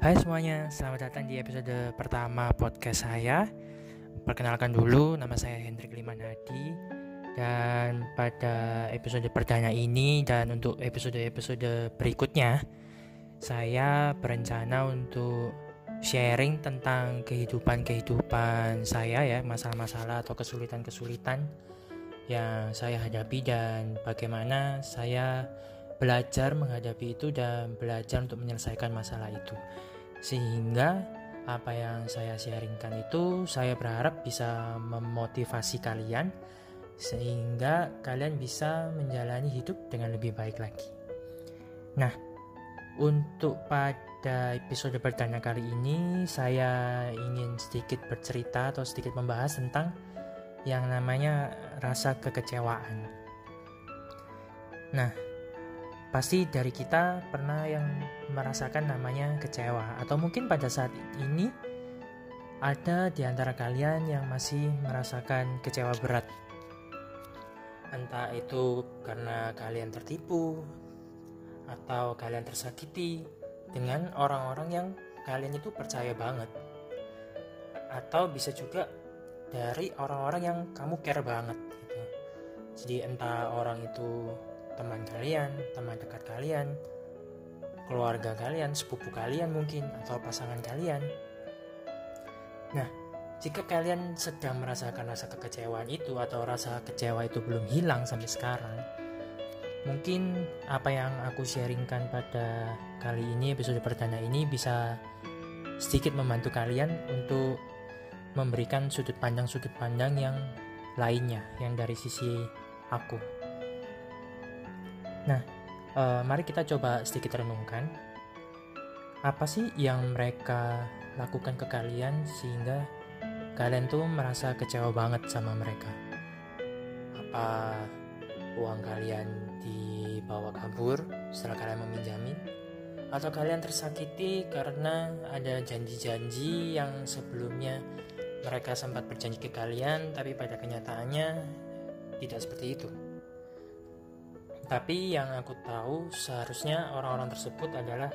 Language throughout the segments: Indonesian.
Hai semuanya, selamat datang di episode pertama podcast saya. Perkenalkan dulu, nama saya Hendrik Limanadi. Dan pada episode perdana ini dan untuk episode-episode berikutnya, saya berencana untuk sharing tentang kehidupan-kehidupan saya ya, masalah-masalah atau kesulitan-kesulitan yang saya hadapi dan bagaimana saya belajar menghadapi itu dan belajar untuk menyelesaikan masalah itu sehingga apa yang saya sharingkan itu saya berharap bisa memotivasi kalian sehingga kalian bisa menjalani hidup dengan lebih baik lagi. Nah, untuk pada episode perdana kali ini saya ingin sedikit bercerita atau sedikit membahas tentang yang namanya rasa kekecewaan. Nah, Pasti dari kita pernah yang merasakan namanya kecewa atau mungkin pada saat ini ada di antara kalian yang masih merasakan kecewa berat. Entah itu karena kalian tertipu atau kalian tersakiti dengan orang-orang yang kalian itu percaya banget. Atau bisa juga dari orang-orang yang kamu care banget gitu. Jadi entah orang itu teman kalian, teman dekat kalian, keluarga kalian, sepupu kalian mungkin, atau pasangan kalian. Nah, jika kalian sedang merasakan rasa kekecewaan itu atau rasa kecewa itu belum hilang sampai sekarang, mungkin apa yang aku sharingkan pada kali ini episode perdana ini bisa sedikit membantu kalian untuk memberikan sudut pandang-sudut pandang yang lainnya yang dari sisi aku. Nah, uh, mari kita coba sedikit renungkan. Apa sih yang mereka lakukan ke kalian sehingga kalian tuh merasa kecewa banget sama mereka? Apa uang kalian dibawa kabur setelah kalian meminjamin? Atau kalian tersakiti karena ada janji-janji yang sebelumnya mereka sempat berjanji ke kalian, tapi pada kenyataannya tidak seperti itu? Tapi yang aku tahu seharusnya orang-orang tersebut adalah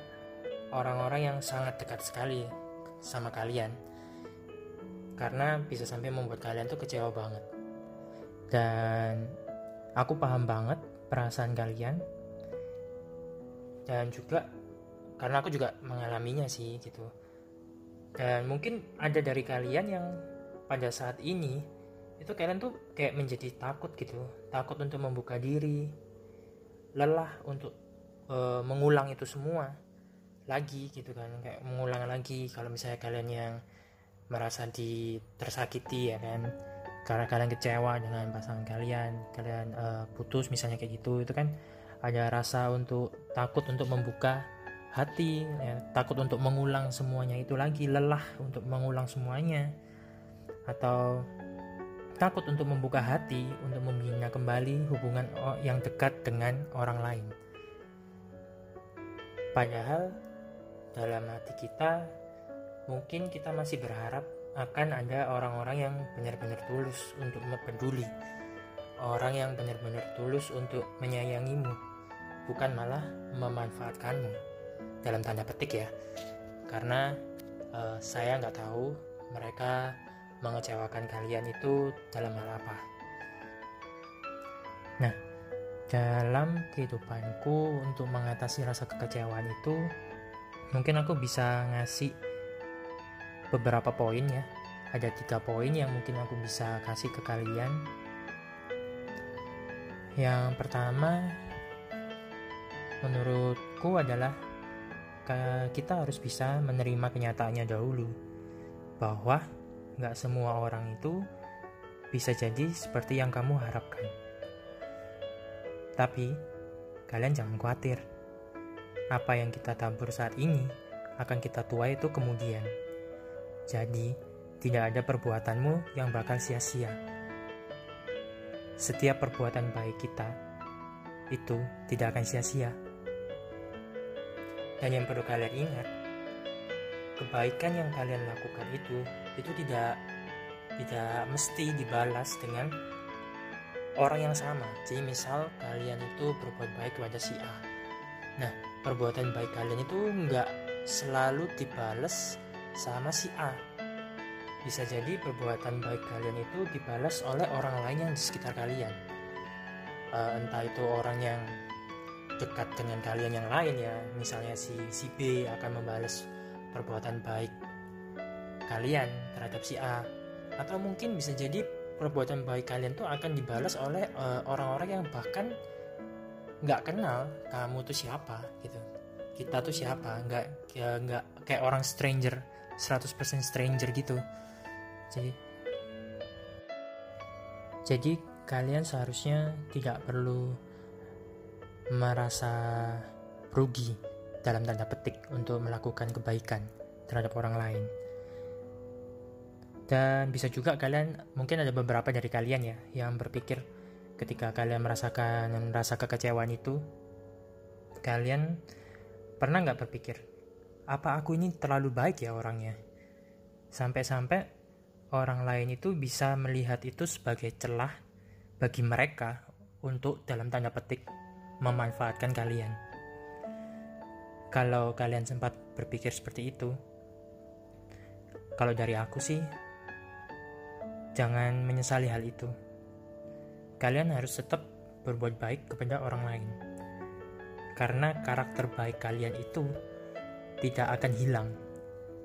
orang-orang yang sangat dekat sekali sama kalian. Karena bisa sampai membuat kalian tuh kecewa banget. Dan aku paham banget perasaan kalian. Dan juga karena aku juga mengalaminya sih gitu. Dan mungkin ada dari kalian yang pada saat ini itu kalian tuh kayak menjadi takut gitu, takut untuk membuka diri, lelah untuk uh, mengulang itu semua lagi gitu kan. Kayak mengulang lagi kalau misalnya kalian yang merasa di tersakiti ya kan. Karena kalian kecewa dengan pasangan kalian kalian uh, putus misalnya kayak gitu itu kan ada rasa untuk takut untuk membuka hati ya, takut untuk mengulang semuanya itu lagi lelah untuk mengulang semuanya. Atau takut untuk membuka hati untuk membina kembali hubungan yang dekat dengan orang lain. Padahal dalam hati kita mungkin kita masih berharap akan ada orang-orang yang benar-benar tulus untuk peduli. Orang yang benar-benar tulus untuk menyayangimu, bukan malah memanfaatkanmu. Dalam tanda petik ya. Karena uh, saya nggak tahu mereka mengecewakan kalian itu dalam hal apa? Nah, dalam kehidupanku untuk mengatasi rasa kekecewaan itu, mungkin aku bisa ngasih beberapa poin ya. Ada tiga poin yang mungkin aku bisa kasih ke kalian. Yang pertama, menurutku adalah kita harus bisa menerima kenyataannya dahulu bahwa Gak semua orang itu bisa jadi seperti yang kamu harapkan. Tapi, kalian jangan khawatir. Apa yang kita tabur saat ini akan kita tuai itu kemudian. Jadi, tidak ada perbuatanmu yang bakal sia-sia. Setiap perbuatan baik kita itu tidak akan sia-sia. Dan yang perlu kalian ingat, kebaikan yang kalian lakukan itu itu tidak tidak mesti dibalas dengan orang yang sama. Jadi misal kalian itu berbuat baik kepada si A. Nah, perbuatan baik kalian itu nggak selalu dibales sama si A. Bisa jadi perbuatan baik kalian itu dibalas oleh orang lain yang di sekitar kalian. Uh, entah itu orang yang dekat dengan kalian yang lain ya, misalnya si si B akan membalas perbuatan baik kalian terhadap si A, atau mungkin bisa jadi perbuatan baik kalian tuh akan dibalas oleh uh, orang-orang yang bahkan nggak kenal kamu tuh siapa gitu. Kita tuh siapa? Nggak ya nggak kayak orang stranger 100% stranger gitu. Jadi jadi kalian seharusnya tidak perlu merasa rugi dalam tanda petik untuk melakukan kebaikan terhadap orang lain dan bisa juga kalian mungkin ada beberapa dari kalian ya yang berpikir ketika kalian merasakan merasa kekecewaan itu kalian pernah nggak berpikir apa aku ini terlalu baik ya orangnya? Sampai-sampai orang lain itu bisa melihat itu sebagai celah bagi mereka untuk dalam tanda petik memanfaatkan kalian. Kalau kalian sempat berpikir seperti itu kalau dari aku sih Jangan menyesali hal itu. Kalian harus tetap berbuat baik kepada orang lain. Karena karakter baik kalian itu tidak akan hilang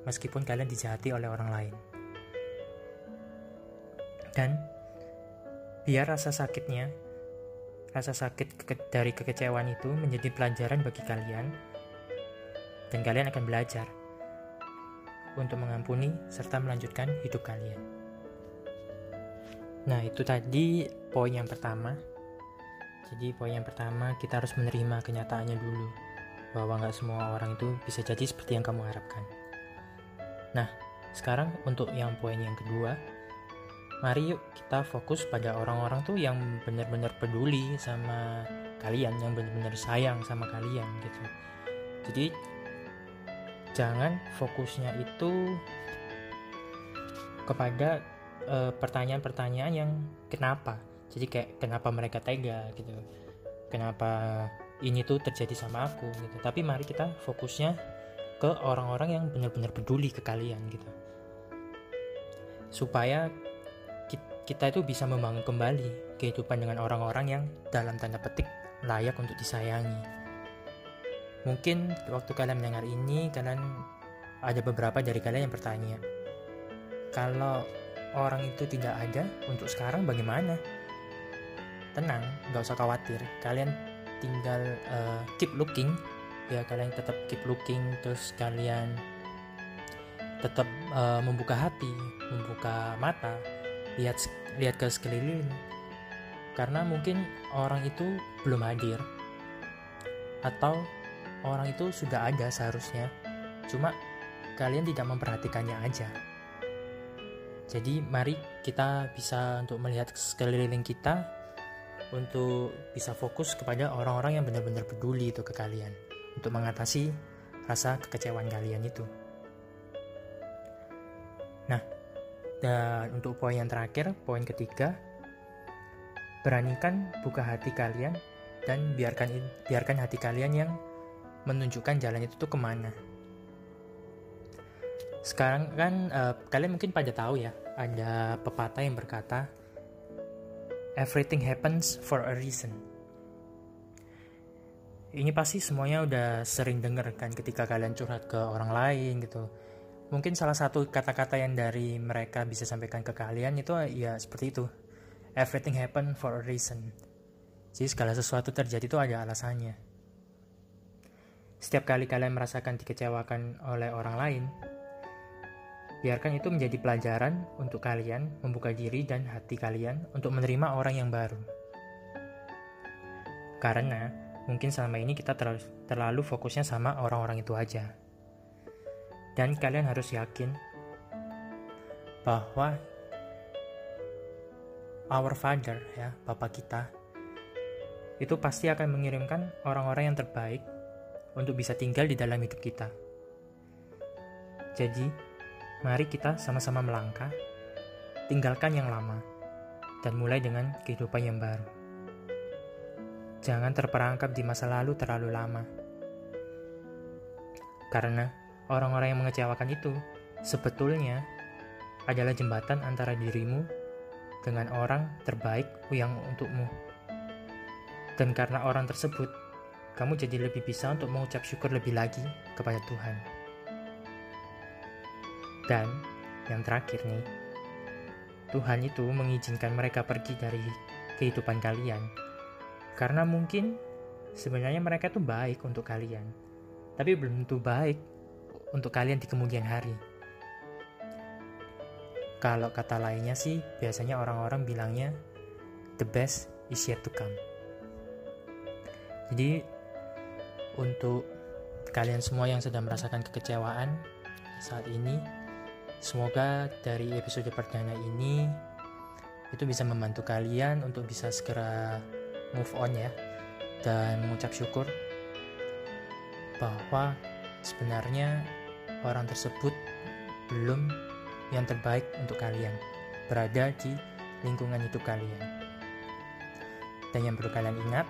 meskipun kalian dijahati oleh orang lain. Dan biar rasa sakitnya, rasa sakit dari kekecewaan itu menjadi pelajaran bagi kalian dan kalian akan belajar untuk mengampuni serta melanjutkan hidup kalian. Nah, itu tadi poin yang pertama. Jadi, poin yang pertama kita harus menerima kenyataannya dulu bahwa nggak semua orang itu bisa jadi seperti yang kamu harapkan. Nah, sekarang untuk yang poin yang kedua, mari yuk kita fokus pada orang-orang tuh yang benar-benar peduli sama kalian, yang benar-benar sayang sama kalian gitu. Jadi jangan fokusnya itu kepada eh, pertanyaan-pertanyaan yang kenapa? Jadi kayak kenapa mereka tega gitu? Kenapa ini tuh terjadi sama aku gitu? Tapi mari kita fokusnya ke orang-orang yang benar-benar peduli ke kalian gitu. Supaya kita itu bisa membangun kembali kehidupan dengan orang-orang yang dalam tanda petik layak untuk disayangi. Mungkin waktu kalian mendengar ini kalian ada beberapa dari kalian yang bertanya kalau orang itu tidak ada untuk sekarang bagaimana? Tenang nggak usah khawatir. Kalian tinggal uh, keep looking. Ya kalian tetap keep looking terus kalian tetap uh, membuka hati membuka mata lihat lihat ke sekeliling. Karena mungkin orang itu belum hadir. Atau orang itu sudah ada seharusnya. Cuma kalian tidak memperhatikannya aja jadi mari kita bisa untuk melihat sekeliling kita untuk bisa fokus kepada orang-orang yang benar-benar peduli itu ke kalian untuk mengatasi rasa kekecewaan kalian itu. Nah, dan untuk poin yang terakhir, poin ketiga, beranikan buka hati kalian dan biarkan biarkan hati kalian yang menunjukkan jalan itu tuh ke mana sekarang kan uh, kalian mungkin pada tahu ya, ada pepatah yang berkata everything happens for a reason. Ini pasti semuanya udah sering denger kan ketika kalian curhat ke orang lain gitu. Mungkin salah satu kata-kata yang dari mereka bisa sampaikan ke kalian itu ya seperti itu. Everything happen for a reason. Jadi segala sesuatu terjadi itu ada alasannya. Setiap kali kalian merasakan dikecewakan oleh orang lain, Biarkan itu menjadi pelajaran untuk kalian membuka diri dan hati kalian untuk menerima orang yang baru. Karena mungkin selama ini kita terlalu, terlalu fokusnya sama orang-orang itu aja. Dan kalian harus yakin bahwa our father ya, Bapak kita itu pasti akan mengirimkan orang-orang yang terbaik untuk bisa tinggal di dalam hidup kita. Jadi, Mari kita sama-sama melangkah, tinggalkan yang lama, dan mulai dengan kehidupan yang baru. Jangan terperangkap di masa lalu terlalu lama, karena orang-orang yang mengecewakan itu sebetulnya adalah jembatan antara dirimu dengan orang terbaik yang untukmu. Dan karena orang tersebut, kamu jadi lebih bisa untuk mengucap syukur lebih lagi kepada Tuhan. Dan yang terakhir nih, Tuhan itu mengizinkan mereka pergi dari kehidupan kalian. Karena mungkin sebenarnya mereka itu baik untuk kalian. Tapi belum tentu baik untuk kalian di kemudian hari. Kalau kata lainnya sih, biasanya orang-orang bilangnya the best is yet to come. Jadi untuk kalian semua yang sedang merasakan kekecewaan saat ini, semoga dari episode perdana ini itu bisa membantu kalian untuk bisa segera move on ya dan mengucap syukur bahwa sebenarnya orang tersebut belum yang terbaik untuk kalian berada di lingkungan hidup kalian. Dan yang perlu kalian ingat,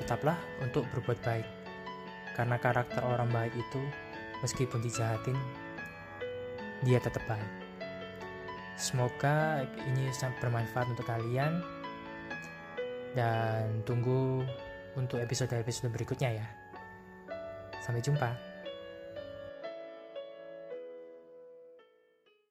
tetaplah untuk berbuat baik. Karena karakter orang baik itu, meskipun dijahatin, dia tetap baik. Semoga ini sangat bermanfaat untuk kalian. Dan tunggu untuk episode-episode berikutnya ya. Sampai jumpa.